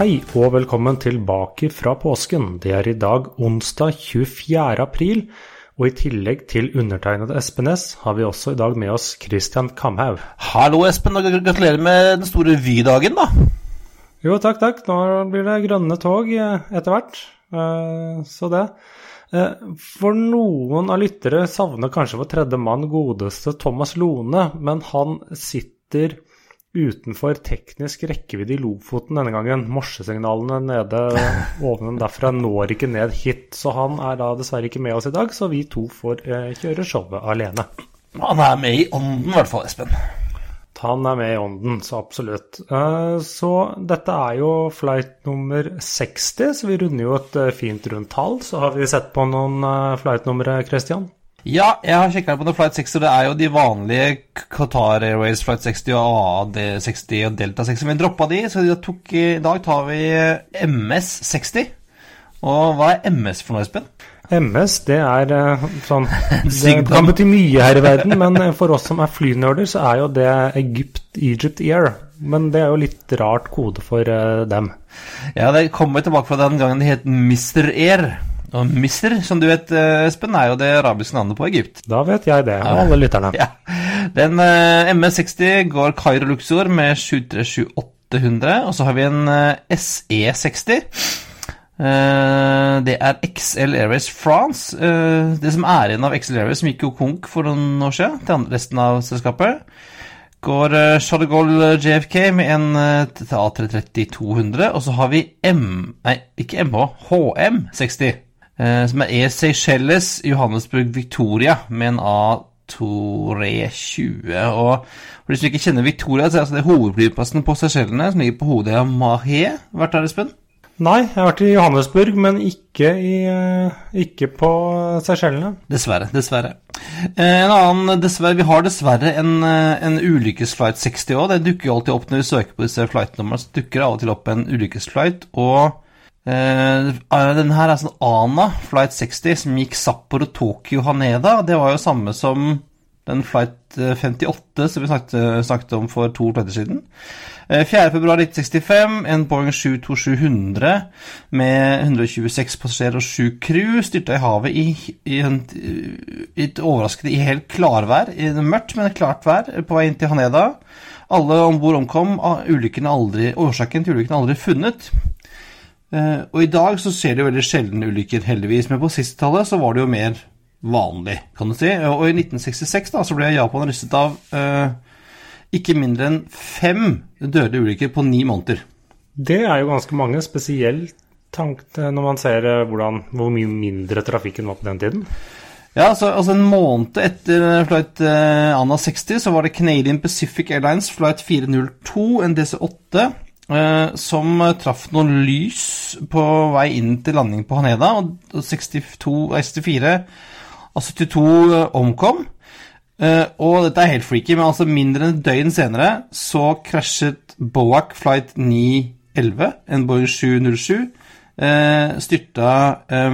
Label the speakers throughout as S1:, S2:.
S1: Hei og velkommen tilbake fra påsken. Det er i dag onsdag 24. april, og i tillegg til undertegnede Espen S, har vi også i dag med oss Christian Kamhaug.
S2: Hallo, Espen, og gratulerer med den store Vy-dagen, da.
S1: Jo, takk, takk. Nå blir det grønne tog eh, etter hvert. Eh, Så det. Eh, For noen av lyttere savner kanskje vår tredje mann, godeste Thomas Lone, men han sitter utenfor teknisk rekkevidde i Lofoten denne gangen. Morsesignalene nede ovnen derfra når ikke ned hit, så han er da dessverre ikke med oss i dag, så vi to får eh, kjøre showet alene.
S2: Han er med i ånden, i hvert fall, Espen.
S1: Han er med i ånden, så absolutt. Eh, Så dette er jo flight nummer 60, så vi runder jo et eh, fint rundt tall. Så har vi sett på noen eh, flight-numre, Christian.
S2: Ja, jeg har sjekka på noen Flight 60, og det er jo de vanlige Qatar Airways Flight 60 og AD60 og Delta 60. Men droppa de, så de tok, i dag tar vi MS 60. Og hva er MS for noe, Espen?
S1: MS, det er eh, sånn Det kan bety mye her i verden, men eh, for oss som er flynerder, så er jo det Egypt, Egypt Air. Men det er jo litt rart kode for eh, dem.
S2: Ja, det kommer tilbake fra den gangen det het Mr. Air. Og misr, som du vet, eh, Espen, er jo det arabiske navnet på Egypt.
S1: Da vet jeg det, og alle lytterne.
S2: Ja. Den uh, MS60 går Cairo Luxor med 737-800, og så har vi en uh, SE60. Uh, det er XL Airways France. Eh, det som er igjen av XL Airways, som gikk jo konk for noen år siden, til resten av selskapet, går Charles de Gaulle JFK med en eh, A330-200, og så har vi M... Nei, ikke MH, HM60, eh, som er Seychelles Johannesburg Victoria med en A320. Og for de som ikke kjenner Victoria, så er altså det hovedflyplassen på Seychellene, som ligger på hodet av Mahé. Vært der, Espen?
S1: Nei, jeg har vært i Johannesburg, men ikke, i, eh, ikke på Seychellene.
S2: Dessverre. Dessverre. Eh, En annen, dessverre, Vi har dessverre en, eh, en ulykkesflight 60 òg. Det dukker jo alltid opp når vi søker på disse flightnumrene. Så dukker det av og til opp en ulykkesflight. Og eh, denne her er sånn ANA flight 60 som gikk Sapporo Tokyo Haneda. Det var jo samme som den flight eh, 58 som vi snakket, snakket om for to flighter siden. Uh, 4.2.1965, en Boeing 72700 med 126 passasjerer og 7 crew styrta i havet i, i, en, i et overraskende i helt klarvær. I det mørkt, men klart vær på vei inn til Haneda. Alle om bord omkom. Ah, årsaken til ulykken er aldri funnet. Eh, og i dag så ser det veldig sjelden ulykker, heldigvis, men på 60-tallet så var det jo mer vanlig, kan du si. Og i 1966 da, så ble Japan rystet av eh, ikke mindre enn fem dødelige ulykker på ni måneder.
S1: Det er jo ganske mange, spesielt tank når man ser eh, hvordan, hvor mye mindre trafikken var på den tiden.
S2: Ja, altså, altså En måned etter flight eh, ANA 60 så var det Canadian Pacific Airlines flight 402, en DC-8, eh, som eh, traff noen lys på vei inn til landing på Haneda. og 62, 64 av 72 eh, omkom. Eh, og dette er helt freaky, men altså mindre enn et døgn senere så krasjet Boak flight 911, en Boeing 707. Eh, styrta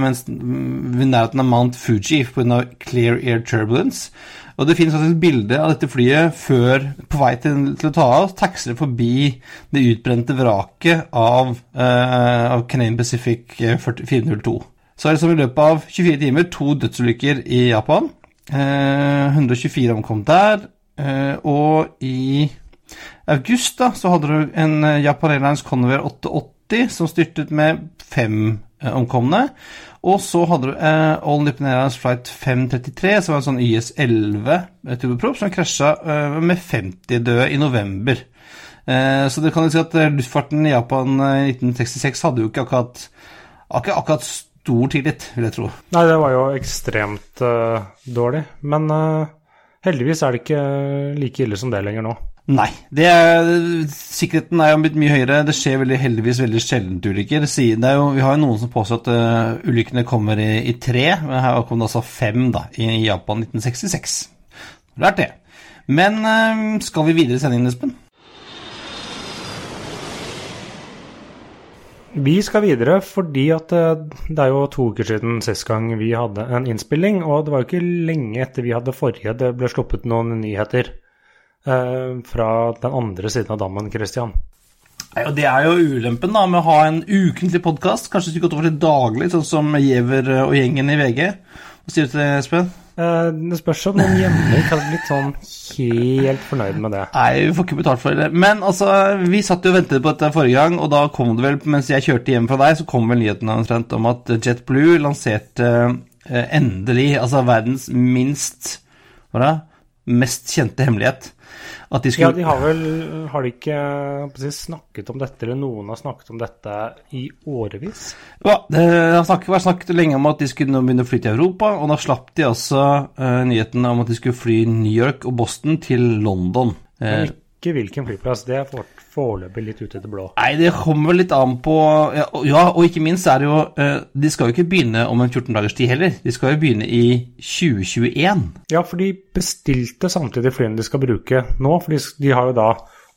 S2: mens, ved nærheten av Mount Fuji pga. clear air turbulence. Og det finnes et bilde av dette flyet før, på vei til, til å ta av, taxer forbi det utbrente vraket av, eh, av Canadian Pacific eh, 40 402. Så er det som i løpet av 24 timer to dødsulykker i Japan. Eh, 124 omkom der. Eh, og i august da, så hadde du en eh, Japan Airlines Convair 880 som styrtet med fem eh, omkomne. Og så hadde du eh, All Nippon Airlines Flight 533, som var en sånn YS11 turboprop, som krasja eh, med 50 døde i november. Eh, så det kan jo si at eh, luftfarten i Japan eh, i 1966 hadde jo ikke akkurat, akkurat, akkurat stor tillit, vil jeg tro.
S1: Nei, det var jo ekstremt uh, dårlig. Men uh, heldigvis er det ikke like ille som det lenger nå.
S2: Nei. Er, sikkerheten er jo blitt mye høyere. Det skjer veldig, heldigvis veldig sjelden ulykker. Er jo, vi har jo noen som påstår at uh, ulykkene kommer i, i, tre, men her kom det altså fem da, i, i Japan 1966. Lært det. Men uh, skal vi videre i sendingen, Espen?
S1: Vi skal videre fordi at eh, det er jo to uker siden sist gang vi hadde en innspilling. Og det var jo ikke lenge etter vi hadde forrige det ble sluppet noen nyheter fra den andre siden av dammen, Christian.
S2: Ja, det er jo ulempen da med å ha en ukentlig podkast. Kanskje skulle gått over til daglig, sånn som Giæver og gjengen i VG. Hva sier du til det, Espen?
S1: Eh, det spørs om noen hjemme ikke blitt sånn helt fornøyd med det.
S2: Nei, vi får ikke betalt for det. Men altså, vi satt jo og ventet på dette forrige gang, og da kom det vel, mens jeg kjørte hjem fra deg, så kom vel nyheten omtrent om at JetBlue lanserte eh, endelig, altså verdens minst Hva da? Mest kjente hemmelighet.
S1: At de skulle... Ja, de har vel Har de ikke snakket om dette, eller noen har snakket om dette i årevis?
S2: Ja, det har snakket, vært snakket lenge om at de skulle begynne å fly til Europa, og da slapp de altså uh, nyheten om at de skulle fly New York og Boston til London.
S1: Men ikke hvilken flyplass. Det er foreløpig litt ute det blå.
S2: Nei, det kommer litt an på Ja, og ikke minst er det jo uh, De skal jo ikke begynne om en 14 dagers tid heller. De skal jo begynne i 2021.
S1: Ja, for de bestilte samtidig flyene de skal bruke nå. For de, de har jo da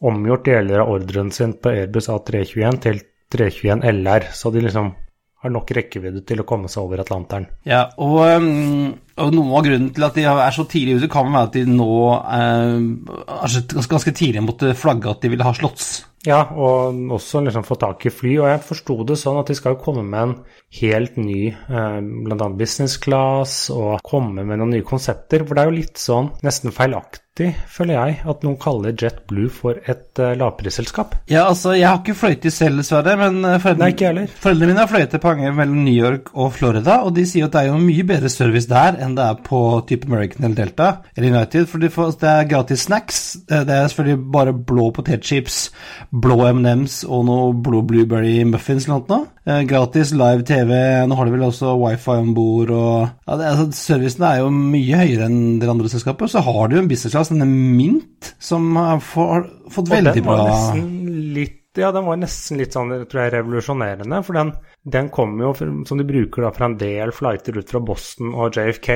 S1: omgjort deler av ordren sin på Airbus A321 til 321 LR. Så de liksom har nok rekkevidde til å komme seg over Atlanteren.
S2: Ja, og, um, og, noe av grunnen til at de er så tidlig ute, kan være at de nå eh, ganske tidlig måtte flagge at de ville ha slotts.
S1: Ja, og også liksom få tak i fly. Og jeg forsto det sånn at de skal komme med en helt ny eh, bl.a. business class, og komme med noen nye konsepter. For det er jo litt sånn nesten feilaktig føler jeg, at noen kaller JetBlue for et uh, lavprisselskap.
S2: Ja, altså, jeg har ikke fløyet selv, dessverre, men uh, foreldrene, foreldrene mine har fløyet et par mellom New York og Florida, og de sier at det er jo mye bedre service der enn det er på type American eller Delta eller United, for det er gratis snacks. Eh, det er selvfølgelig bare blå potetchips, blå M&M's og noe blå blueberry muffins eller noe. Eh, gratis live TV, nå har de vel også wifi om bord og ja, det, altså, Servicen er jo mye høyere enn de andre selskapet. Så har de jo en business class, denne Mint, som har fått veldig bra
S1: litt, Ja, den var nesten litt sånn, tror jeg, revolusjonerende. For den den kommer jo, som de bruker da, fra en del flighter ut fra Boston og JFK,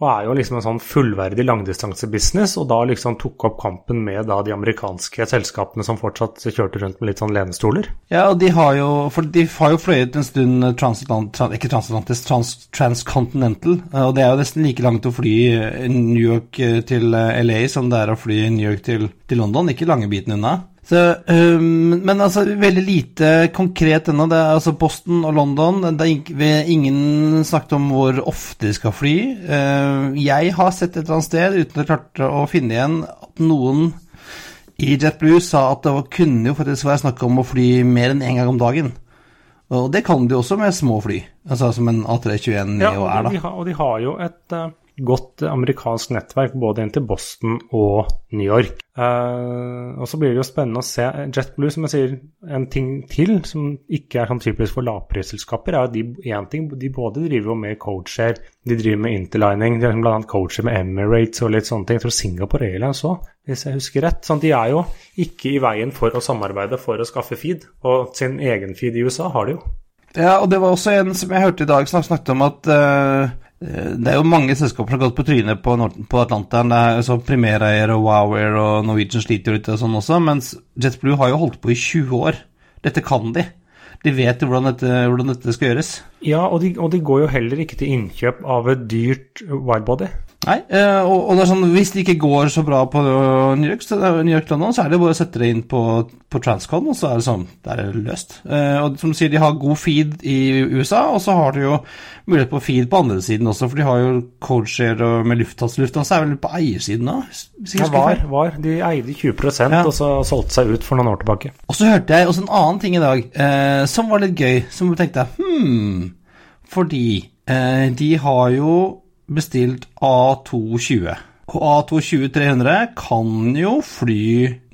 S1: og er jo liksom en sånn fullverdig langdistansebusiness, og da liksom tok opp kampen med da de amerikanske selskapene som fortsatt kjørte rundt med litt sånn lenestoler.
S2: Ja, og de har jo, for de har jo fløyet en stund transatlant, trans, ikke transatlantisk, trans, transcontinental, og det er jo nesten like langt å fly New York til LA som det er å fly New York til, til London, ikke lange biten unna. Så, um, men altså, veldig lite konkret ennå. Det er altså Boston og London. Det er ingen snakket om hvor ofte de skal fly. Uh, jeg har sett et eller annet sted, uten å klarte å finne igjen, at noen i JetBlue sa at det kunne jo faktisk være snakk om å fly mer enn én en gang om dagen. Og det kan de også med små fly, altså som en A321 Neo
S1: ja,
S2: er.
S1: da. Ja, og de har jo et uh godt amerikansk nettverk både inn til Boston og New York. Uh, og så blir det jo spennende å se JetBlue, som jeg sier, en ting til som ikke er sånn typisk for lavprisselskaper, er at de, en ting, de både driver jo med coacher, de driver med interlining, de har bl.a. coacher med Emirates og litt sånne ting. Jeg tror Singapore Airlines òg, hvis jeg husker rett. Sånn, de er jo ikke i veien for å samarbeide for å skaffe feed, og sin egen feed i USA har de jo.
S2: Ja, og det var også en som jeg hørte i dag som snakket om at uh, det er jo mange selskaper som har gått på trynet på, på Atlanteren. Det er så Primerair og Wowair og Norwegian sliter jo litt og sånn også, mens JetBlue har jo holdt på i 20 år. Dette kan de. De vet jo hvordan dette, hvordan dette skal gjøres.
S1: Ja, og de, og de, går jo heller ikke til innkjøp av et dyrt widebody.
S2: Nei, eh, og, og, det er sånn, hvis det ikke går så bra på New York, så, New York London, så er det bare å sette det inn på, på Transcon, og så er det sånn, det er løst. Eh, og som du sier, de har god feed i USA, og så har de jo mulighet på feed på andre siden også, for de har jo codeshare med Lufthansa. Lufthansa er vel på eiersiden da?
S1: Ja, var, var. De eide 20 ja. og så solgte seg ut for noen år tilbake.
S2: Og så hørte jeg også en annen ting i dag eh, som var litt gøy, som jeg tenkte hmm, fordi eh, de har jo bestilt A220. Og A220-300 kan jo fly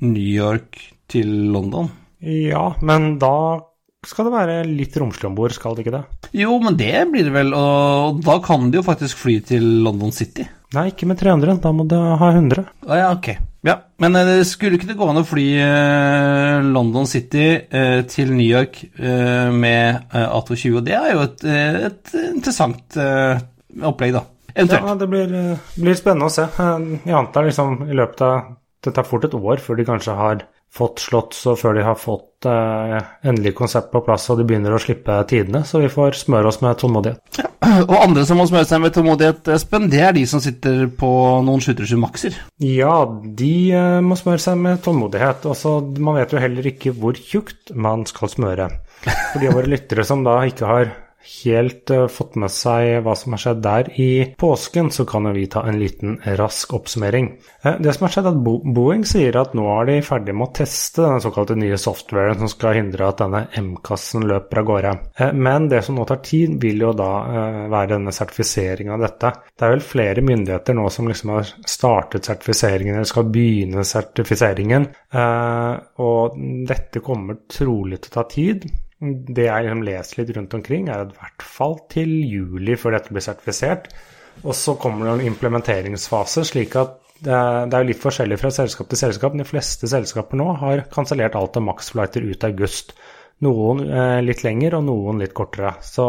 S2: New York til London.
S1: Ja, men da skal det være litt romslig om bord, skal det ikke det?
S2: Jo, men det blir det vel, og da kan de jo faktisk fly til London City.
S1: Nei, ikke med 300, da må du ha 100.
S2: Å ja, ok. Ja, men eh, det skulle ikke det gå an å fly eh, London City eh, til New York med eh, A220? Og det er jo et, et interessant opplegg, da. Eventuelt.
S1: Ja, det blir, eh, blir spennende å se. Eh, Jeg antar liksom i løpet av Det tar fort et år før de kanskje har fått slått, og før de har fått eh, endelig konsept på plass og de begynner å slippe tidene. Så vi får smøre oss med tålmodighet.
S2: Og andre som må smøre seg med tålmodighet, Espen, det er de som sitter på noen 737 Maxer.
S1: Ja, de eh, må smøre seg med tålmodighet. Også, man vet jo heller ikke hvor tjukt man skal smøre. For de av våre lyttere som da ikke har helt eh, fått med seg hva som har skjedd der i påsken, så kan jo vi ta en liten rask oppsummering. Eh, det som har skjedd, er at Boeing sier at nå er de ferdig med å teste den såkalte nye softwaren som skal hindre at denne M-kassen løper av gårde. Eh, Men det som nå tar tid, vil jo da være denne sertifiseringen av dette. Det er vel flere myndigheter nå som liksom har startet sertifiseringen eller skal begynne sertifiseringen. Og dette kommer trolig til å ta tid. Det jeg liksom leser litt rundt omkring, er at i hvert fall til juli før dette blir sertifisert. Og så kommer det en implementeringsfase, slik at det er, jo litt forskjellig fra selskap til selskap. De fleste selskaper nå har kansellert alt av maxflighter ut august. Noen eh, litt lenger, og noen litt kortere. Så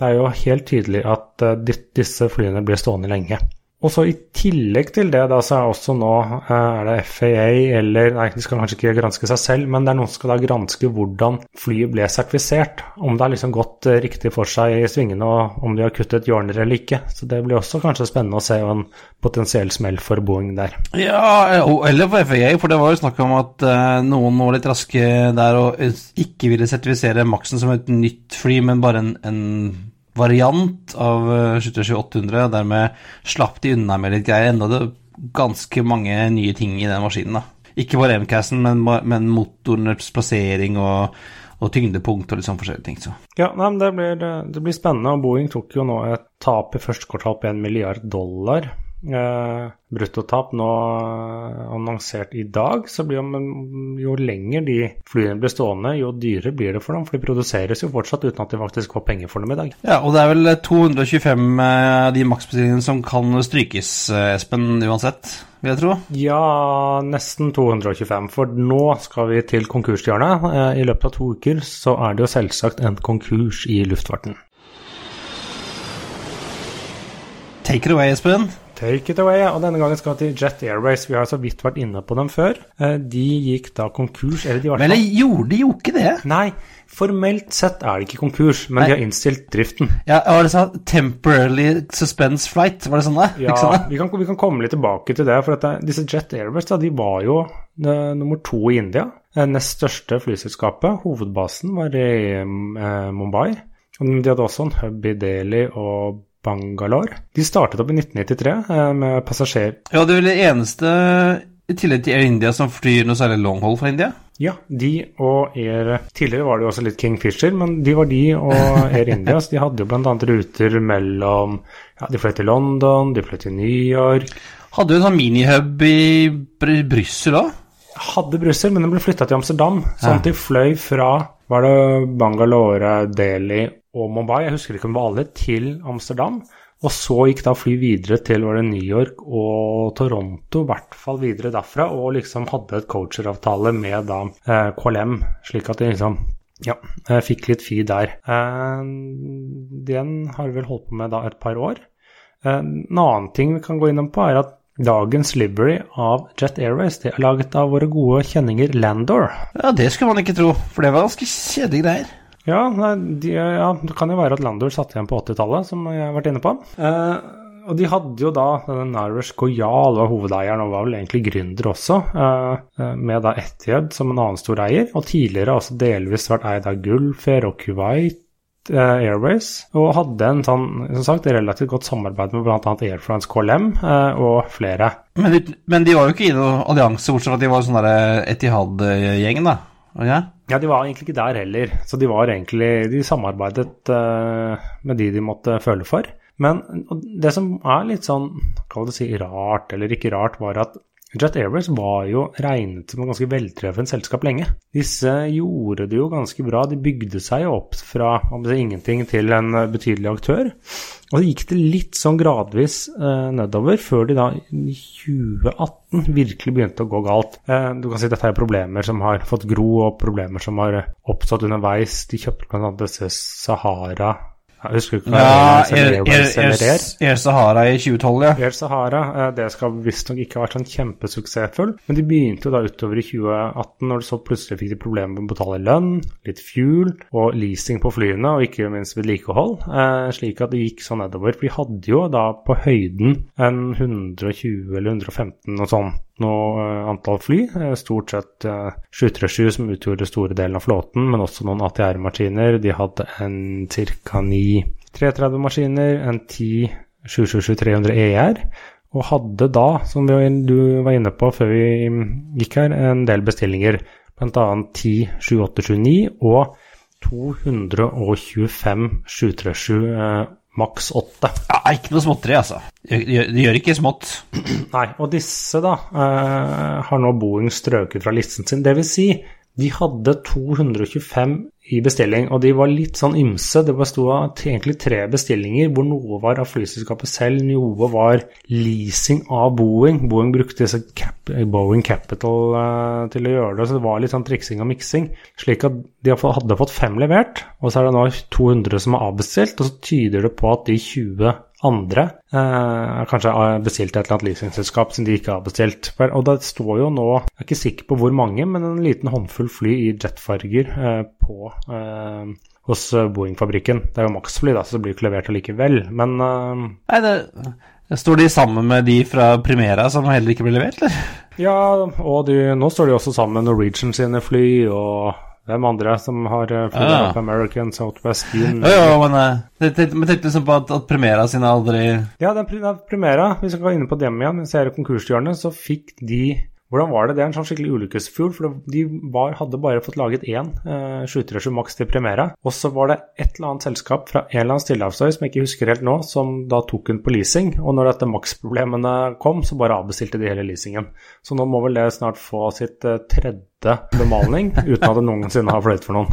S1: det er jo helt tydelig at eh, disse flyene blir stående lenge. Og så I tillegg til det da, så er også nå eh, er det FAA eller Nei, de skal kanskje ikke granske seg selv, men det er noen som skal da granske hvordan flyet ble sertifisert. Om det har liksom gått eh, riktig for seg i svingene, og om de har kuttet hjørner eller ikke. Så Det blir også kanskje spennende å se en potensiell smell for Boeing der.
S2: Ja, eller for FAA, for det var jo snakk om at eh, noen var litt raske der og ikke ville sertifisere Maxen som et nytt fly, men bare en, en variant av eh, 737-800. og Dermed slapp de unna med litt greier. Enda det ganske mange nye ting i den maskinen. da. Ikke bare MCAS-en, men, men motorens plassering og, og tyngdepunkt og litt sånn forskjellige ting. Så.
S1: Ja, nei, men det blir, det blir spennende. og Boeing tok jo nå et tap i første kvartal på en milliard dollar. Eh, bruttotap nå eh, annonsert i dag, så blir jo, jo lenger de flyene blir stående, jo dyrere blir det for dem. For de produseres jo fortsatt uten at de faktisk får penger for dem i dag.
S2: Ja, og det er vel 225 av de maksbestillingene som kan strykes, eh, Espen, uansett, vil jeg tro.
S1: Ja, nesten 225, for nå skal vi til konkurshjørnet. Eh, I løpet av to uker så er det jo selvsagt en konkurs i luftfarten.
S2: Take it away, Espen.
S1: Take it away, og denne gangen skal vi til Jet Airways. Vi har så vidt vært inne på dem før. Eh, De gikk da konkurs, eller de var
S2: Vel, gjorde de jo ikke det?
S1: Nei, formelt sett er det ikke konkurs, men
S2: Nei.
S1: de har innstilt driften.
S2: Ja, var det sånn temporarily suspense flight? Var det sånn, da?
S1: Ja,
S2: sånn,
S1: vi kan, vi kan komme litt tilbake til det. For at disse Jet Airways da, de var jo eh, nummer to i India. Det nest største flyselskapet. Hovedbasen var i eh, Mumbai. De hadde også en hub i Delhi og Bangalore. De startet opp i 1993 eh, med passasjer...
S2: Ja, det er vel det eneste, i tillegg til Air India, som flyr noe særlig long haul fra India?
S1: Ja, de og Air Tidligere var det jo også litt Kingfisher, men de var de og Air India. Så de hadde jo bl.a. ruter mellom Ja, de fløy til London, de fløy til New York.
S2: Hadde jo en sånn minihub i Br Brussel òg.
S1: Hadde Brussel, men den ble flytta til Amsterdam. Sånn at de fløy fra var det Bangalore, Delhi og Mumbai, jeg husker ikke om det var alle, til Amsterdam. Og så gikk da fly videre til var det New York og Toronto, i hvert fall videre derfra, og liksom hadde et coacheravtale med da eh, KLM, slik at de liksom ja, fikk litt fi der. Eh, den har vi vel holdt på med da et par år. Eh, en annen ting vi kan gå innom på, er at dagens livery av Jet Airways det er laget av våre gode kjenninger Landor.
S2: Ja, det skulle man ikke tro, for det var ganske kjedelige greier.
S1: Ja, de, ja, det kan jo være at Landor satt igjen på 80-tallet, som jeg har vært inne på. Eh, og de hadde jo da denne Naresh Goyal var hovedeieren, og var vel egentlig gründer også, eh, eh, med da Etihad som en annen stor eier, og tidligere også delvis vært eid av Gulfair og Kuwait eh, Airways, og hadde en sånn, som sagt, relativt godt samarbeid med bl.a. Air France KLM eh, og flere.
S2: Men de, men de var jo ikke i noen allianse, bortsett fra at de var sånn Etihad-gjengen, da. Ikke?
S1: Ja, de var egentlig ikke der heller, så de var egentlig De samarbeidet uh, med de de måtte føle for. Men det som er litt sånn, hva vil du si, rart eller ikke rart, var at Jet Airways var jo regnet som et ganske veltreffende selskap lenge. Disse gjorde det jo ganske bra. De bygde seg opp fra si, ingenting til en betydelig aktør. Og så gikk det litt sånn gradvis eh, nedover, før de da i 2018 virkelig begynte å gå galt. Eh, du kan si at dette er problemer som har fått gro, og problemer som har oppstått underveis. De kjøpte bl.a. disse Sahara jeg husker ikke hva
S2: Ja. Air, Sahara i 2012, ja.
S1: Air Sahara eh, det skal visstnok ikke ha vært sånn kjempesuksessfull, men de begynte jo da utover i 2018, når de så plutselig fikk de problemer med å betale lønn, litt fuel og leasing på flyene, og ikke minst vedlikehold, eh, slik at det gikk sånn nedover. For de hadde jo da på høyden en 120 eller 115 og sånn noe uh, antall fly. Uh, stort sett uh, 737 som utgjorde store delen av flåten, men også noen ATR-maskiner. De hadde en ca. 9 330-maskiner, en 10 777-300 ER, og hadde da, som du var inne på før vi gikk her, en del bestillinger. Bl.a. 10 7829 og 225 737 maks åtte.
S2: Ja, ikke noe småtteri, altså. Det gjør, de gjør ikke smått.
S1: Nei, og disse da eh, har nå Boeing strøket fra listen sin. Det vil si, de hadde 225 i bestilling, og de var litt sånn ymse. Det besto av egentlig tre bestillinger, hvor noe var av flyselskapet selv, noe var leasing av Boeing. Boeing brukte disse cap, Boeing Capital uh, til å gjøre det, så det var litt sånn triksing og miksing. Slik at de hadde fått fem levert, og så er det nå 200 som er avbestilt, og så tyder det på at de 20 andre eh, kanskje bestilt et eller annet leasingselskap som de ikke har bestilt. Og det står jo nå, jeg er ikke sikker på hvor mange, men en liten håndfull fly i jetfarger eh, på eh, hos Boeing-fabrikken. Det er jo maksfly, da, så det blir jo ikke levert allikevel, men eh,
S2: Nei, det, Står de sammen med de fra Primera som heller ikke ble levert, eller?
S1: Ja, og de, nå står de også sammen med Norwegian sine fly og hvem andre som har flydd
S2: Ja.
S1: opp? American, Southwest Union
S2: Jo, jo, men eh, jeg tenkte, liksom på at, at Primera sine aldri
S1: Ja, den den Primera, hvis vi skal gå inn på dem igjen, hvis jeg er i konkurshjørnet, så fikk de hvordan var det? Det er en sånn skikkelig ulykkesfugl. For de var, hadde bare fått laget én eh, 737 Max til Primera. Og så var det et eller annet selskap fra en eller annen stillehavsøy som jeg ikke husker helt nå, som da tok den på leasing. Og når dette Max-problemene kom, så bare avbestilte de hele leasingen. Så nå må vel det snart få sitt eh, tredje bemalning, uten at det noensinne har fløyet for noen.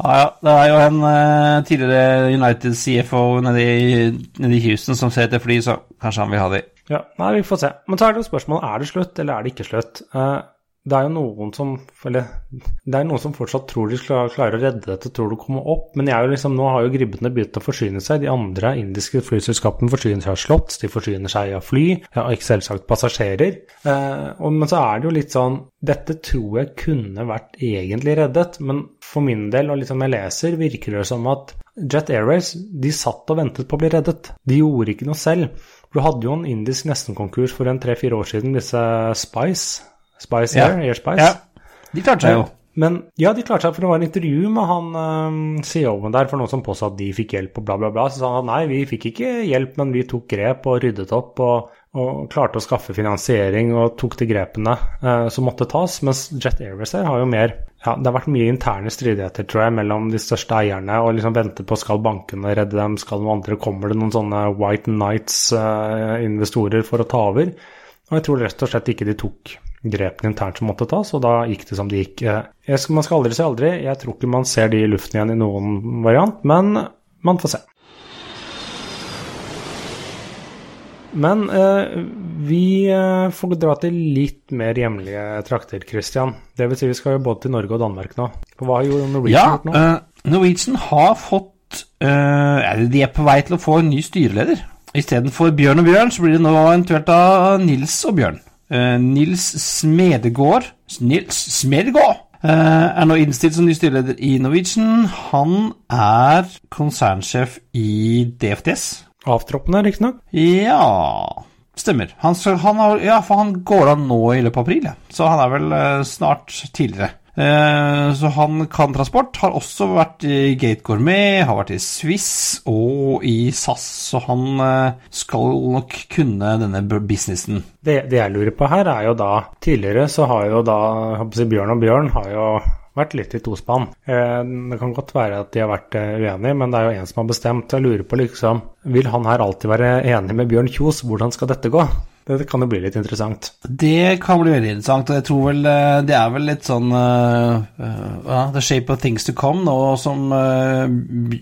S2: Ja, ja. Det er jo en eh, tidligere United CFO nede i, nede i Houston som ser etter fly, så kanskje han vil ha de.
S1: Ja, nei, vi får se. Men så er det jo spørsmålet er det slutt, eller er det ikke slutt. Eh, det er jo noen som Eller det er noen som fortsatt tror de skal klare å redde dette, tror det kommer opp. Men liksom, nå har jo gribbene begynt å forsyne seg. De andre indiske flyselskapene forsyner seg av slotts, de forsyner seg av fly, ja, ikke selvsagt passasjerer. Eh, og, men så er det jo litt sånn Dette tror jeg kunne vært egentlig reddet, men for min del, og litt som jeg leser, virker det som at Jet Airways de satt og ventet på å bli reddet. De gjorde ikke noe selv. Du hadde jo en indisk nestenkonkurs for en tre-fire år siden, disse Spice. Spice
S2: Ja.
S1: Air, Air Spice.
S2: Ja. De klarte seg jo.
S1: Men ja, de klarte seg, for det var en intervju med han um, CEO-en der for noen som påstod at de fikk hjelp og bla, bla, bla. Så sa han at nei, vi fikk ikke hjelp, men vi tok grep og ryddet opp og, og klarte å skaffe finansiering og tok de grepene eh, som måtte tas. Mens Jet Airways her har jo mer ja, Det har vært mye interne stridigheter, tror jeg, mellom de største eierne og liksom vente på skal bankene redde dem, skal noen andre, kommer det noen sånne White Nights-investorer for å ta over? Og jeg tror rett og slett ikke de tok grepene internt som måtte tas, og da gikk det som det gikk. Eh, skal, man skal aldri si aldri. Jeg tror ikke man ser de i luften igjen i noen variant, men man får se. Men eh, vi eh, får dra til litt mer hjemlige trakter, Christian. Det vil si vi skal jo både til Norge og Danmark nå. For hva har jo Norwegian
S2: Ja,
S1: gjort nå?
S2: Uh, Norwegian har fått uh, De er på vei til å få en ny styreleder. Istedenfor Bjørn og Bjørn, så blir det nå eventuelt av Nils og Bjørn. Uh, Nils Smedegård Nils Smedegård er nå innstilt som ny styreleder i Norwegian. Han er konsernsjef i DFDS.
S1: Avtroppende, riktignok.
S2: Ja Stemmer. Han, han har, ja, for han går av nå i løpet av april, ja. så han er vel eh, snart tidligere. Eh, så han kan transport. Har også vært i Gate Gourmet, har vært i Swiss og i SAS, så han eh, skal nok kunne denne businessen.
S1: Det, det jeg lurer på her, er jo da Tidligere så har jo da Bjørn og Bjørn har jo vært litt i tospann. Eh, det kan godt være at de har vært eh, uenige, men det er jo en som har bestemt. Jeg lurer på liksom Vil han her alltid være enig med Bjørn Kjos? Hvordan skal dette gå? Det kan jo bli litt interessant.
S2: Det kan bli veldig interessant, og jeg tror vel eh, det er vel litt sånn uh, uh, The shape of things to come, nå som uh,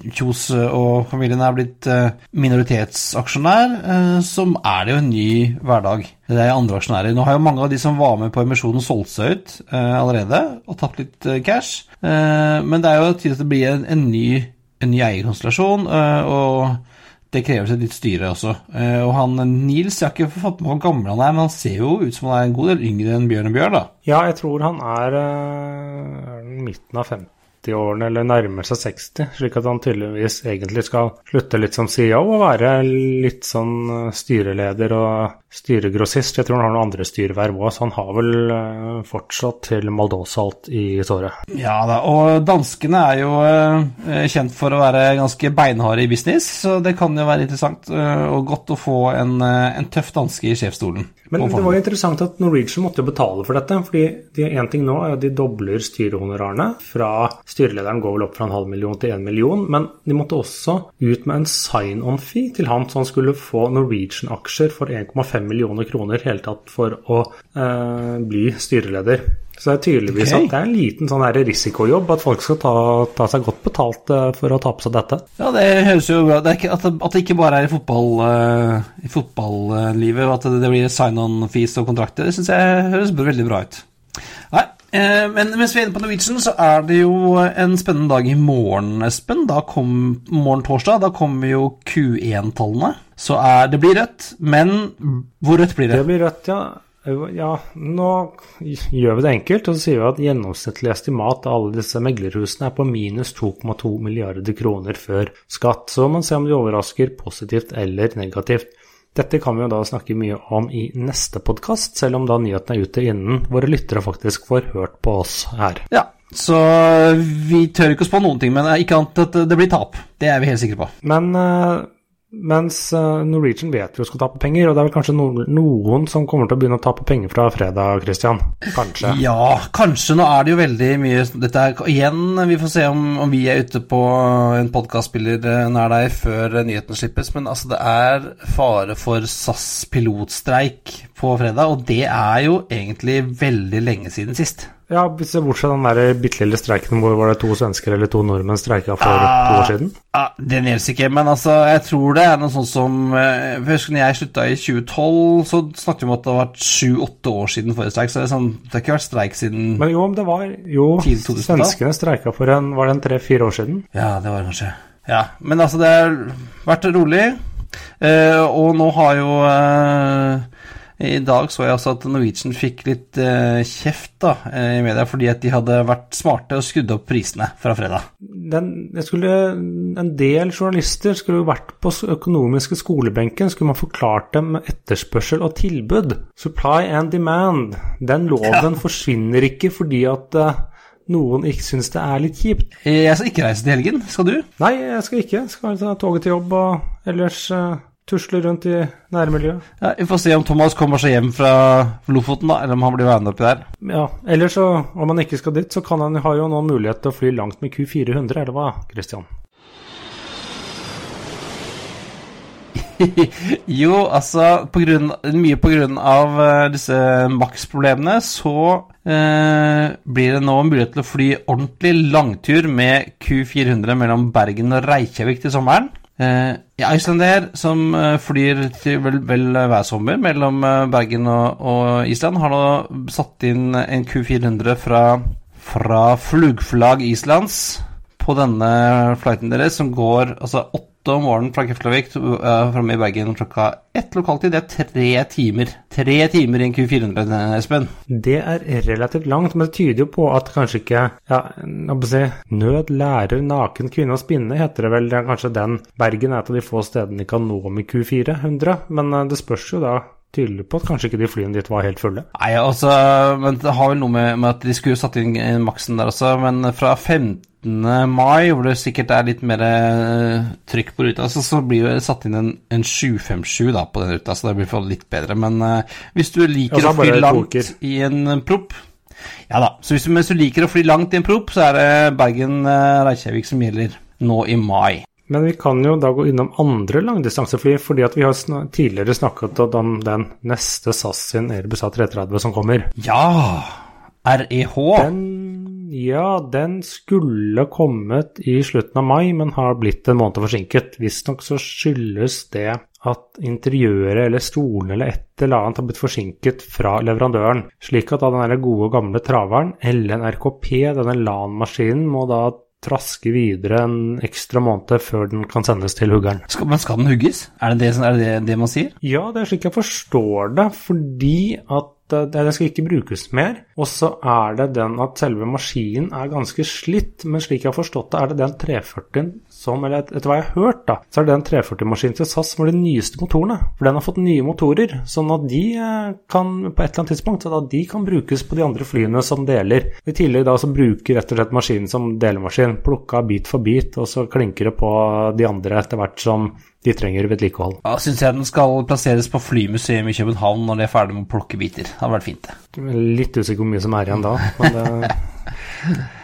S2: Kjos og familien er blitt minoritetsaksjonær, som er det jo en ny hverdag. Det er andre aksjonærer. Nå har jo mange av de som var med på emisjonen, solgt seg ut allerede og tatt litt cash, men det er jo tydelig at det blir en, en ny en ny eierkonstellasjon, og det krever seg litt styre også. Eh, og han Nils, jeg har ikke fått med hvor gammel han er, men han ser jo ut som han er en god del yngre enn Bjørn og Bjørn, da.
S1: Ja, jeg tror han er, eh, er midten av 50. 50-årene eller nærmer seg 60, slik at han tydeligvis egentlig skal slutte litt som CEO og være litt sånn eh, styreleder og styregrossist. Jeg tror han har noen andre styreverv òg, så han har vel eh, fortsatt til Maldosalt i såret.
S2: Ja da, og danskene er jo uh, kjent for å være ganske beinharde i business, så det kan jo være interessant uh, og godt å få en, en tøff danske i sjefsstolen.
S1: Men det var jo interessant at Norwegian måtte betale for dette. fordi Én ting nå er at de dobler styrehonorarene. fra Styrelederen går vel opp fra en halv million til en million. Men de måtte også ut med en sign-on-fee til han så han skulle få Norwegian-aksjer for 1,5 millioner kroner hele tatt for å eh, bli styreleder. Så det er tydeligvis okay. at det er en liten sånn her risikojobb at folk skal ta, ta, seg godt betalt eh, for å ta på seg dette.
S2: Ja, det høres jo bra ut. At, at, det ikke bare er i, fotball, uh, i fotballivet, at det, det blir sign-on-fees og kontrakter, det syns jeg høres veldig bra ut. Nei, eh, men mens vi er inne på Norwegian, så er det jo en spennende dag i morgen, Espen. Da kom morgen torsdag, da kommer jo Q1-tallene. Så er det blir rødt, men hvor rødt blir det?
S1: Det blir rødt, ja. Ja, nå gjør vi det enkelt, og så sier vi at gjennomsnittlig estimat av alle disse meglerhusene er på minus 2,2 milliarder kroner før skatt. Så man ser om de overrasker positivt eller negativt. Dette kan vi jo da snakke mye om i neste podkast, selv om da nyheten er ute innen våre lyttere faktisk får hørt på oss her.
S2: Ja, så vi tør ikke å spå noen ting, men ikke annet at det blir tap. Det er vi helt sikre på.
S1: Men uh, mens eh, Norwegian vet vi jo skal tape penger, og det er vel kanskje noen som kommer til å begynne å tape penger fra fredag, Christian? Kanskje?
S2: Ja, kanskje. Nå er det jo veldig mye Dette er igjen Vi får se om, om vi er ute på en podkastspiller eh, nær deg før nyheten slippes, men altså, det er fare for SAS pilotstreik på fredag, og det er jo egentlig veldig lenge siden sist.
S1: Ja, se bort fra den der bitte lille streiken hvor var det to svensker eller to nordmenn streika for ah, to år siden.
S2: Ah, den gjelder ikke, men altså, jeg tror det er noe sånt som eh, Jeg husker når jeg slutta i 2012, så snakket vi om at det har vært sju-åtte år siden forrige streik. Så det, sånn, det, har ikke vært streik siden
S1: Men jo, det var Jo, svenskene streika for en Var det en tre-fire år siden?
S2: Ja, det var det kanskje. Ja, men altså, det har vært rolig. uh, og nå har jo eh, i dag så jeg også at Norwegian fikk litt eh, kjeft da, eh, i media fordi at de hadde vært smarte og skrudd opp prisene fra fredag.
S1: Den, skulle, en del journalister skulle vært på økonomiske skolebenken. Skulle man forklart dem etterspørsel og tilbud. Supply and demand. Den loven ja. forsvinner ikke fordi at uh, noen ikke syns det er litt kjipt.
S2: Jeg skal ikke reise til helgen. Skal du?
S1: Nei, jeg skal ikke. Jeg skal ta toget til jobb og ellers uh, tusler rundt i nærmiljøet.
S2: Ja, Vi får se om Thomas kommer seg hjem fra Lofoten, da, eller om han blir værende oppi der.
S1: Ja, Eller så, om han ikke skal dit, så kan han ha jo nå mulighet til å fly langt med Q400, eller hva, Christian?
S2: jo, altså på grunn, mye på grunn av uh, disse Max-problemene, så eh, blir det nå mulighet til å fly ordentlig langtur med Q400 mellom Bergen og Reykjavik til sommeren. Eh, Icelandair, som eh, flyr til vel, vel, hver sommer mellom eh, Bergen og, og, Island, har nå satt inn en Q400 fra, fra Flugflag Islands på denne flighten deres, som går altså åtte om morgenen fra Keflavik uh, framme i Bergen klokka ett lokaltid. Det er tre timer. Tre timer i en Q400, Espen.
S1: Det er relativt langt, men det tyder jo på at kanskje ikke ja, si, Nød lærer naken kvinne å spinne, heter det vel. Det er kanskje den Bergen er et av de få stedene de kan nå med Q400. Men uh, det spørs jo da tydelig på at kanskje ikke de flyene ditt var helt fulle.
S2: Nei, altså, men Det har vel noe med, med at de skulle satt inn maksen der også, men fra 15 mai, hvor det sikkert er litt mer eh, trykk på ruta, så, så blir det satt inn en, en 757 da, på den ruta, så det blir litt bedre. Men uh, hvis du liker å fly langt i en propp Ja da. Så hvis du, hvis du, liker å fly langt i en propp, så er det Bergen-Reykjavik som gjelder nå i mai.
S1: Men vi kan jo da gå innom andre langdistansefly, fordi at vi har sn tidligere snakket om den neste SAS sin Airbus A330 som kommer.
S2: Ja! REH.
S1: Den, ja, den skulle kommet i slutten av mai, men har blitt en måned forsinket. Visstnok så skyldes det at interiøret eller stolene eller et eller annet har blitt forsinket fra leverandøren, slik at da den gode gamle traveren, LNRKP, denne LAN-maskinen, må da traske videre en ekstra måned før den kan sendes til huggeren.
S2: Skal, men skal den hugges? Er det det, er det det, det man sier?
S1: Ja, det er slik jeg forstår det, fordi at det den skal ikke brukes mer. Og så er det den at selve maskinen er ganske slitt, men slik jeg har forstått det, er det den 340 som, eller etter hva jeg har hørt, da, så er det den 340-maskinen til SAS som er de nyeste motorene. For den har fått nye motorer, sånn at de eh, kan på et eller annet tidspunkt så da de kan brukes på de andre flyene som deler. I tillegg da så bruker rett og slett maskinen som delemaskin, plukka bit for bit, og så klinker det på de andre etter hvert som de trenger vedlikehold.
S2: Ja, syns jeg den skal plasseres på Flymuseum i København når de er ferdig med å plukke biter. Det hadde vært fint, det.
S1: Litt usikker hvor mye som er igjen da, men det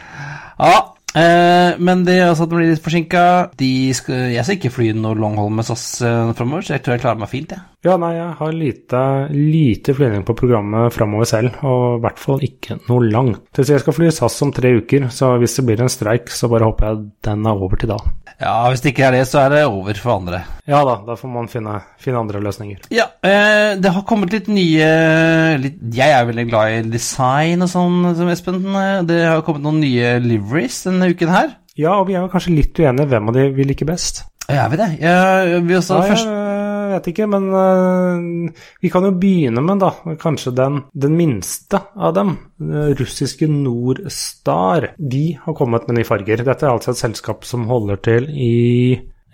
S2: Ja, eh, men det altså at de blir litt forsinka Jeg skal ikke fly noe longhold med SAS eh, framover, så jeg tror jeg klarer meg fint, jeg.
S1: Ja, nei, jeg har lite, lite flyvning på programmet framover selv, og i hvert fall ikke noe langt. Så jeg skal fly SAS om tre uker, så hvis det blir en streik, så bare håper jeg den er over til da.
S2: Ja, hvis det ikke er det, så er det over for andre.
S1: Ja da, da får man finne, finne andre løsninger.
S2: Ja, eh, det har kommet litt nye litt, Jeg er veldig glad i design og sånn, som Espen. Det har kommet noen nye liveries denne uken her.
S1: Ja, og vi er kanskje litt uenige hvem av de vi liker best.
S2: Ja, er vi det. Jeg, vi også,
S1: Ja,
S2: først,
S1: jeg vet ikke, men uh, vi kan jo begynne med da, kanskje den, den minste av dem. øh, russiske Nordstar. De har kommet med nye farger. Dette er altså et selskap som holder til i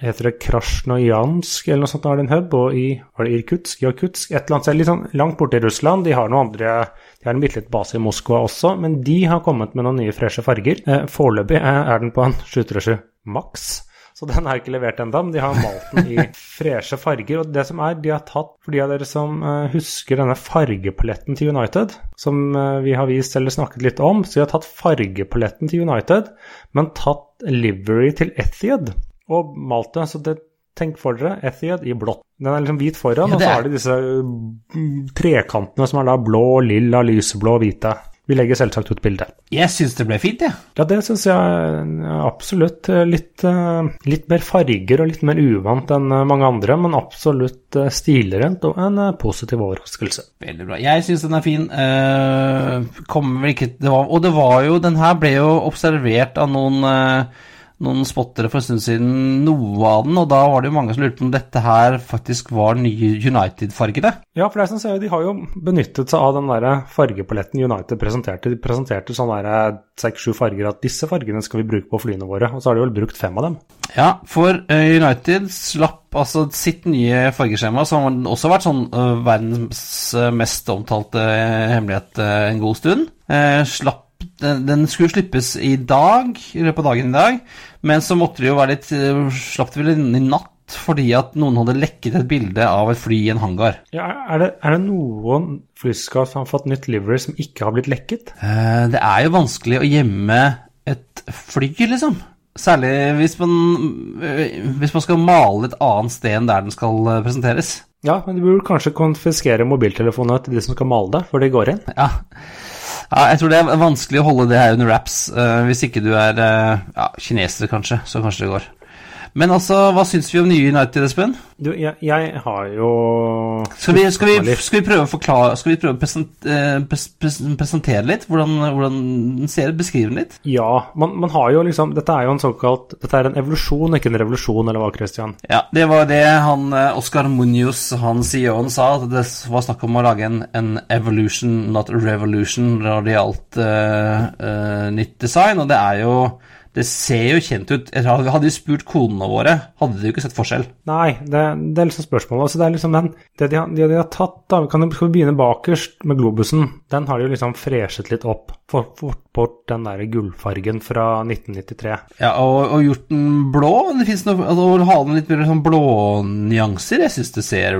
S1: heter det Krasjnojansk eller noe sånt, har de en hub, og i var det Irkutsk, Jakutsk, et eller annet sted litt sånn langt borte i Russland. De har noen andre, de har en bitte liten base i Moskva også, men de har kommet med noen nye freshe farger. Eh, Foreløpig er er den på en 737 Max. Så den er ikke levert ennå, men de har malt den i freshe farger. Og det som er, de har tatt, for de av dere som eh, husker denne fargepaletten til United, som eh, vi har vist eller snakket litt om, så de har tatt fargepaletten til United, men tatt livery til Ethiod og malt det. Så det, tenk for dere Ethiod i blått. Den er liksom hvit foran,
S2: Ja,
S1: og så har de disse mm, trekantene som er da blå, lilla, lyseblå og hvite. Vi legger selvsagt ut bilde.
S2: jeg syns det ble fint, jeg.
S1: Ja, det syns jeg absolutt. eh, Litt, eh, litt mer farger og litt mer uvant enn eh, mange andre, men absolutt stilrent og en positiv overraskelse.
S2: Veldig bra. Jeg syns den er fin. Eh, kommer vel ikke det var, Og det var jo Den her ble jo observert av noen eh, noen spottere for en stund siden, noe av den, og da var det jo mange som lurte på om dette her faktisk var nye United-fargene.
S1: Ja, for det er som sier, de har jo benyttet seg av den der fargepaletten United presenterte. De presenterte sånn seks-sju farger at disse fargene skal vi bruke på flyene våre, og så har de vel brukt fem av dem.
S2: Ja, for eh, United slapp altså sitt nye fargeskjema, som har også vært sånn uh, verdens eh, mest omtalte eh, hemmelighet uh, en god stund. Uh, slapp den, den skulle slippes i dag, i løpet av dagen i dag, men så måtte det jo være litt eh, Slapp det vel inn i natt fordi at noen hadde lekket et bilde av et fly i en hangar.
S1: Ja, er, det, er det noen flyskap som har fått nytt livery som ikke har blitt lekket?
S2: Eh, Det er jo vanskelig å gjemme et fly, liksom. Særlig hvis man, eh, hvis man skal male et annet sted enn der den skal eh, presenteres.
S1: Ja, men de burde kanskje konfiskere mobiltelefonene til de som skal male det, før de går inn.
S2: Ja. Ja, jeg tror det er vanskelig å holde det her under wraps. Uh, hvis ikke du er uh, ja, kineser, kanskje, så kanskje det går. Men altså, hva syns vi om nye United, Espen?
S1: Du, jeg, jeg har jo
S2: Skal vi, skal, vi, skal vi prøve å forklare Skal vi prøve å present, eh, pres, pres, presentere litt? Hvordan, hvordan den ser ut? Beskrive den litt?
S1: Ja, man, man har jo liksom Dette er jo en såkalt Dette er en evolusjon, ikke en revolusjon, eller hva, Christian?
S2: Ja, det var det han eh, Oscar Munoz, han CEO-en, sa. At det var snakk om å lage en, en evolution, not a revolution, når det gjaldt eh, eh, nytt design. Og det er jo Det ser jo kjent ut. Hadde de spurt konene våre, hadde de jo ikke sett forskjell.
S1: Nei, det, det er liksom spørsmålet. Altså, det er liksom den Det de har, de har tatt, da kan, vi begynne bakerst med globusen? Den har de jo liksom freshet litt opp. For, fått bort den der gullfargen fra 1993.
S2: Ja, og, og gjort den blå. Det finnes noe altså, Å ha den litt mer sånn blånyanser. Jeg syns det ser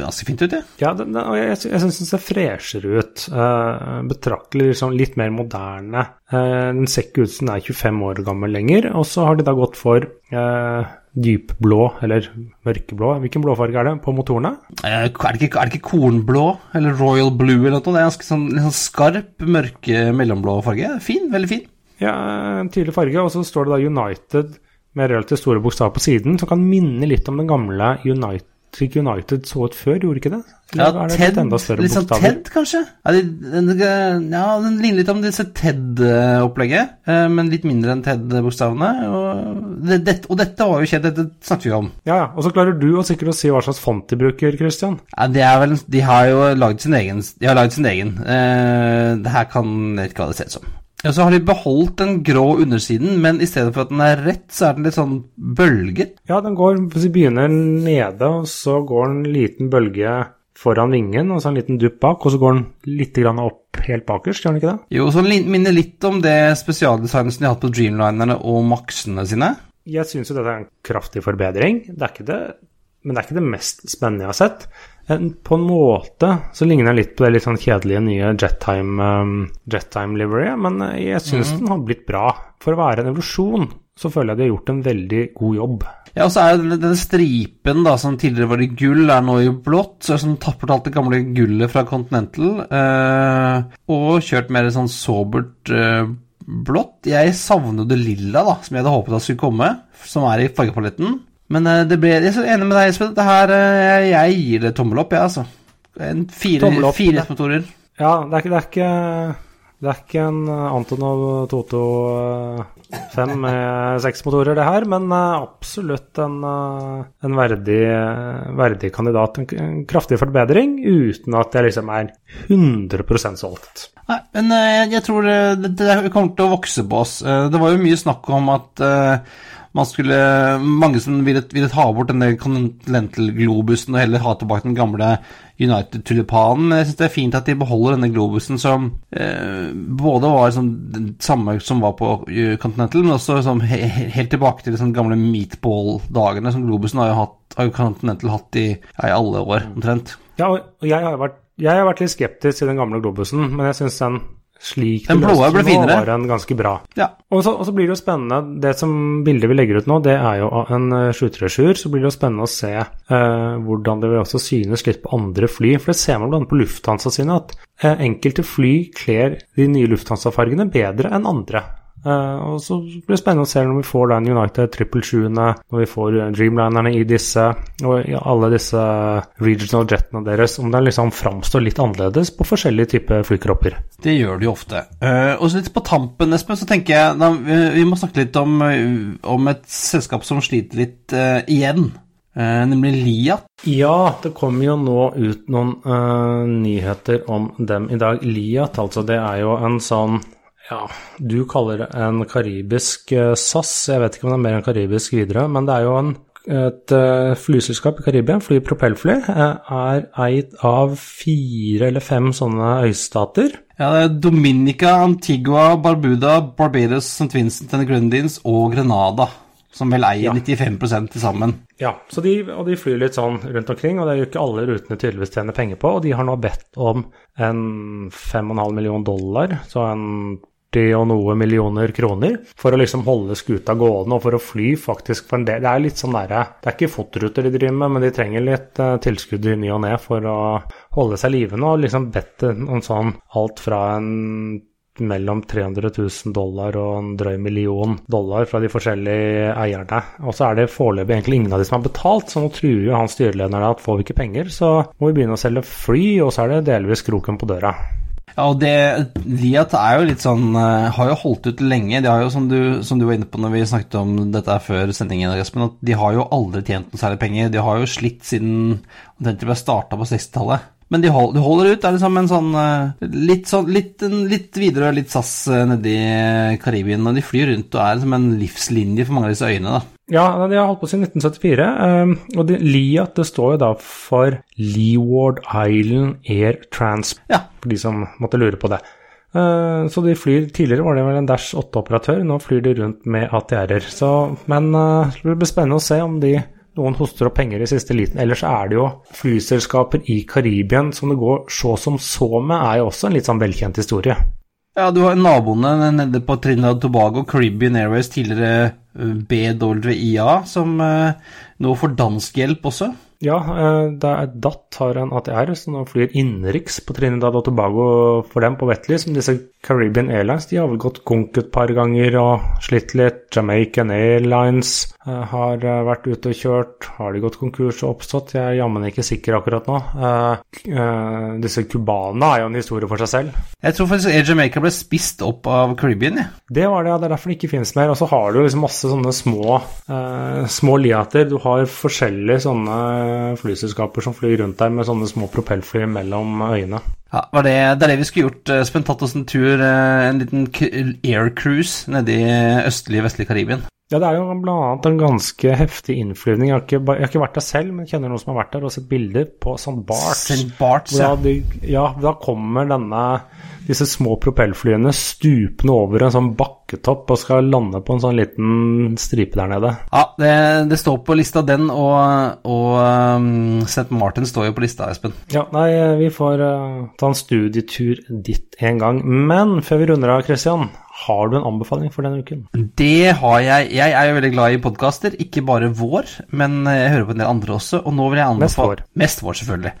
S2: ganske fint ut, jeg.
S1: Ja, den, den, og jeg, jeg syns den ser freshere ut. Uh, betraktelig liksom, litt mer moderne. Uh, den ser ikke ut som den er 25 år gammel lenger. Og så har de da gått for eh, dypblå, eller mørkeblå, hvilken blåfarge er det på motorene?
S2: Er det, ikke, er det ikke kornblå eller royal blue eller noe? Det er ganske sånn, sånn skarp, mørke mellomblå farge. Fin, veldig fin.
S1: Ja, en tydelig farge, og så står det da United med relativt store bokstaver på siden, som kan minne litt om den gamle United slik United så ut før, gjorde ikke det?
S2: Eller ja, Ted, litt sånn Ted, kanskje? Ja, den, ja, den ligner litt om disse Ted-opplegget, eh, men litt mindre enn Ted-bokstavene. Og, det, og, dette var jo kjent, dette snakket vi om.
S1: Ja, ja. Og så klarer du å sikkert å si hva slags font de bruker, Christian.
S2: Ja, det er vel, De har jo lagd sin egen. De har lagd sin egen. Eh, det her kan jeg ikke hva det ser ut som. Ja, Så har de beholdt den grå undersiden, men i stedet for at den er rett, så er den litt sånn bølget.
S1: Ja, den går Hvis vi begynner nede, og så går den en liten bølge foran vingen, og så en liten dupp bak, og så går den litt opp helt bakerst, gjør den ikke det?
S2: Jo, så den minner litt om det spesialdesignet som de har hatt på Dreamlinerne og Maxene sine.
S1: Jeg syns jo dette er en kraftig forbedring. Det er ikke det, men det er ikke det mest spennende jeg har sett. På en måte så ligner den litt på det litt sånn kjedelige nye Jettime um, Jet livery, men eh, jeg syns mm. den har blitt bra. For å være en evolusjon så føler jeg de har gjort en veldig god jobb.
S2: Ja, og så er det den stripen da, som tidligere var i gull, er nå i blått. Så som tapper alt det gamle gullet fra Continental. Øh, og kjørt mer sånn sobert øh, blått. Jeg savner det lilla, da, som jeg hadde håpet at skulle komme, som er i fargepaletten. Men uh, det ble, jeg er enig med deg, Espen. Det her, uh, jeg gir det tommel opp, jeg, ja, altså. En fire, opp, fire motorer.
S1: Ja, det er, ikke, det, er ikke, det er ikke en Antonov Toto 5 med seks motorer, det her, men absolutt en, en verdig, verdig, kandidat. En, kraftig forbedring, uten at jeg liksom er 100 solgt.
S2: Nei, men jeg tror det, det, kommer til å vokse på oss. Det var jo mye snakk om at man skulle Mange som ville, ville ta bort denne Continental-globusen og heller ha tilbake den gamle United-tulipanen. Men jeg syns det er fint at de beholder denne globusen som eh, både var sånn, den samme som var på eh, Continental, men også sånn, he, helt tilbake til de sånn gamle meatball-dagene som globusen har jo hatt, har Continental hatt i, ja, i alle år, omtrent.
S1: Ja, og jeg har, vært, jeg har vært litt skeptisk til den gamle globusen, men jeg syns den slik
S2: den blå ble finere.
S1: var en ganske bra.
S2: Ja.
S1: Og så, og så, blir det jo spennende Det som bildet vi legger ut nå, det er jo en uh, eh, 737. Så blir det jo spennende å se eh, hvordan det vil også synes litt på andre fly. For det ser man blant på Lufthansa sine, at eh, enkelte fly kler de nye Lufthansa-fargene bedre enn andre. Uh, og så blir det spennende å se når vi får den United 777 når vi får Dreamlinerne i disse, og i alle disse regional jetene deres, om den liksom framstår litt annerledes på forskjellige typer flykropper.
S2: Det gjør det jo ofte. Uh, og så litt på tampen, Espen, så tenker jeg da, vi må snakke litt om, om et selskap som sliter litt uh, igjen. nemlig Liat.
S1: Ja, det kommer jo nå ut noen nyheter om dem i dag. Liat, altså, det er jo en sånn ja, du kaller det en karibisk eh, SAS. Jeg vet ikke om det er mer enn karibisk videre, men det er jo en, et uh, flyselskap i Karibia, fly propellfly, uh, er eid av fire eller fem sånne øystater.
S2: Ja, det er Dominica, Antigua, Barbuda, Barbados, St. Vincent and Grundins og Grenada. Som vel eier ja. 95 til sammen.
S1: Ja, de, og de flyr litt sånn rundt omkring, og det er jo ikke alle rutene tydeligvis tjener penger på. Og de har nå bedt om en 5,5 million dollar, så en 40 og noe millioner kroner for å liksom holde skuta gående og for å fly faktisk for en del. Det er litt sånn der, det er ikke fotruter de driver med, men de trenger litt uh, tilskudd i ny og ne for å holde seg livende og liksom bedt om sånn alt fra en mellom 300 000 dollar og en drøy million dollar fra de forskjellige eierne. Og så er det foreløpig egentlig ingen av de som har betalt, så nå truer jo han styrelederen at får vi ikke penger, så må vi begynne å selge fly, og så er det delvis kroken på døra.
S2: Ja, og det, Liat er jo litt sånn uh, Har jo holdt ut lenge. De har jo, som du, som du, var inne på når vi snakket om dette før sendingen, Espen, at de har jo aldri tjent noe særlig penger. De har jo slitt siden omtrent de ble starta på 60-tallet. Men de, holder, de, holder ut. Det er liksom en sånn uh, litt, sånn, litt, litt videre litt SAS uh, nedi Karibien. Og de flyr rundt og er som en livslinje for mange av disse øyene. da.
S1: Ja, de har holdt på siden 1974. Um, og de, Liat det står jo da for Leeward Island Air Transp,
S2: ja.
S1: for de som måtte lure på det. Så de flyr Tidligere var det vel en Dash 8-operatør, nå flyr de rundt med ATR-er. Men det blir spennende å se om de noen hoster opp penger i siste liten. Ellers er det jo flyselskaper i Karibia som det går så som så med, er jo også en litt sånn velkjent historie.
S2: Ja, du har naboene nede på Trinidad Tobago, Caribbean Airways, tidligere eh, BWIA, som eh, nå får dansk hjelp også.
S1: Ja, eh, det er DAT har en ATR som nå flyr innenriks på Trinidad og Tobago for dem på Wetley, som disse Caribbean Airlines. De har vel gått konk et par ganger og slitt litt. Jamaican Airlines eh, har eh, vært ute og kjørt. Har de gått konkurs og oppstått? Jeg er jammen ikke sikker akkurat nå. Disse cubana er jo en historie for seg selv.
S2: Jeg tror faktisk Air Jamaica ble spist opp av Caribbean, jeg. Ja.
S1: Det var det, ja. Det er derfor det ikke finnes mer. Og så har du liksom masse sånne små, små liater. Du har forskjellige sånne flyselskaper som flyr rundt der med sånne små propellfly mellom øyene.
S2: Ja, det, det er det vi skulle gjort. Espen, tatt oss en tur, eh, en liten aircruise nede i østlige, vestlige Karibien.
S1: Ja, det er jo bl.a. en ganske heftig innflyvning. Jeg har, ikke, jeg har, ikke, vært der selv, men kjenner noen som har vært der og sett bilder på St. Barts.
S2: St. Barts, ja.
S1: De, ja, da kommer denne disse små propellflyene stupende over en sånn bakketopp og skal lande på en sånn liten stripe der nede.
S2: Ja, det, det står på lista den, og, og um, St. Martin står jo på lista, Espen.
S1: Ja, nei, vi får uh, ta en studietur dit en gang. Men før vi runder av, Christian, har du en anbefaling for denne uken?
S2: Det har jeg. Jeg er jo veldig glad i podkaster. Ikke bare vår, men jeg hører på en del andre også. Og nå vil jeg anbefale
S1: Mest vår.
S2: Mest vår, selvfølgelig.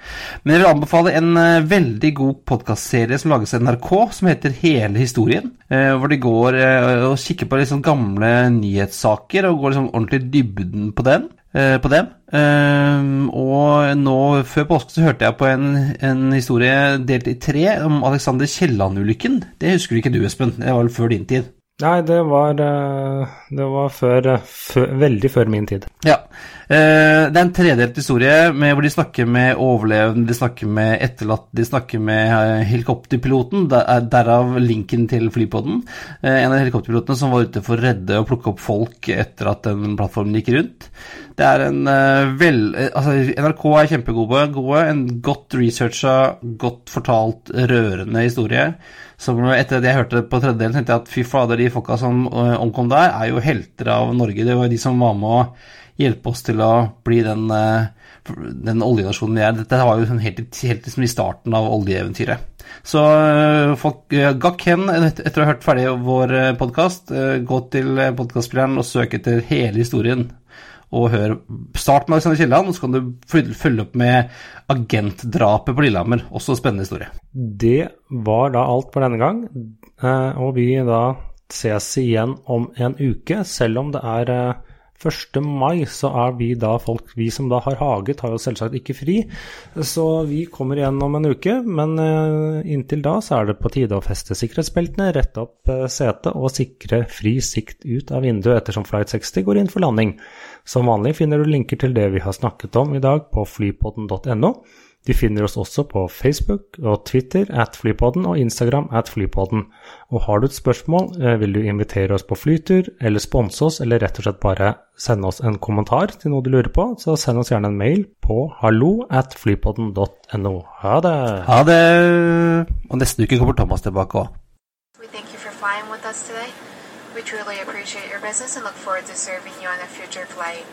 S2: Men jeg vil anbefale en uh, veldig god podkastserie som lages av NRK, som heter Hele historien. Uh, hvor de går og kikker på liksom gamle nyhetssaker og går liksom ordentlig dybden på den. Eh, på dem. Uh, og nå før påske så hørte jeg på en, en historie delt i tre om Alexander Kielland-ulykken. Det husker ikke du, Espen. Det var vel før din tid?
S1: Nei, det var, eh, det var før, før, veldig før min tid.
S2: Ja. Uh, det er en tredelt historie med, hvor de snakker med overlevende, de snakker med etterlatte, de snakker med helikopterpiloten. Derav linken til flypodden. en av helikopterpilotene som var ute for å redde og plukke opp folk etter at den plattformen gikk rundt. Det er en vel Altså, NRK er kjempegode. Gode, en godt researcha, godt fortalt, rørende historie. Som etter det jeg hørte på tredjedelen, tenkte jeg at fy fader, de folka som omkom der, er jo helter av Norge. Det var de som var med å hjelpe oss til å bli den, den oljenasjonen vi er. Dette var jo sånn helt, helt liksom i starten av oljeeventyret. Så folk, gakk hen etter å ha hørt ferdig vår podkast. Gå til podkastspilleren og søk etter hele historien og hør Start med Alexander Kielland, og så kan du følge opp med agentdrapet på Lillehammer. Også en spennende historie.
S1: Det var da alt for denne gang, eh, og vi da ses igjen om en uke, selv om det er 1. Eh, mai, så er vi da folk Vi som da har hage, tar jo selvsagt ikke fri. Så vi kommer igjen om en uke, men eh, inntil da så er det på tide å feste sikkerhetsbeltene, rette opp setet og sikre fri sikt ut av vinduet ettersom Flight 60 går inn for landing. Som vanlig finner du linker til det vi har snakket om i dag på flypodden.no. De finner oss også på Facebook og Twitter at Flypodden og Instagram at Flypodden. Og har du et spørsmål, eh, vil du invitere oss på flytur, eller sponse oss, eller rett og slett bare sende oss en kommentar til noe du lurer på, så send oss gjerne en mail på hallo at flypodden.no. Ha det!
S2: Ha det! Og neste uke kommer Thomas tilbake òg.
S3: We truly appreciate your business and look forward to serving you on a future flight.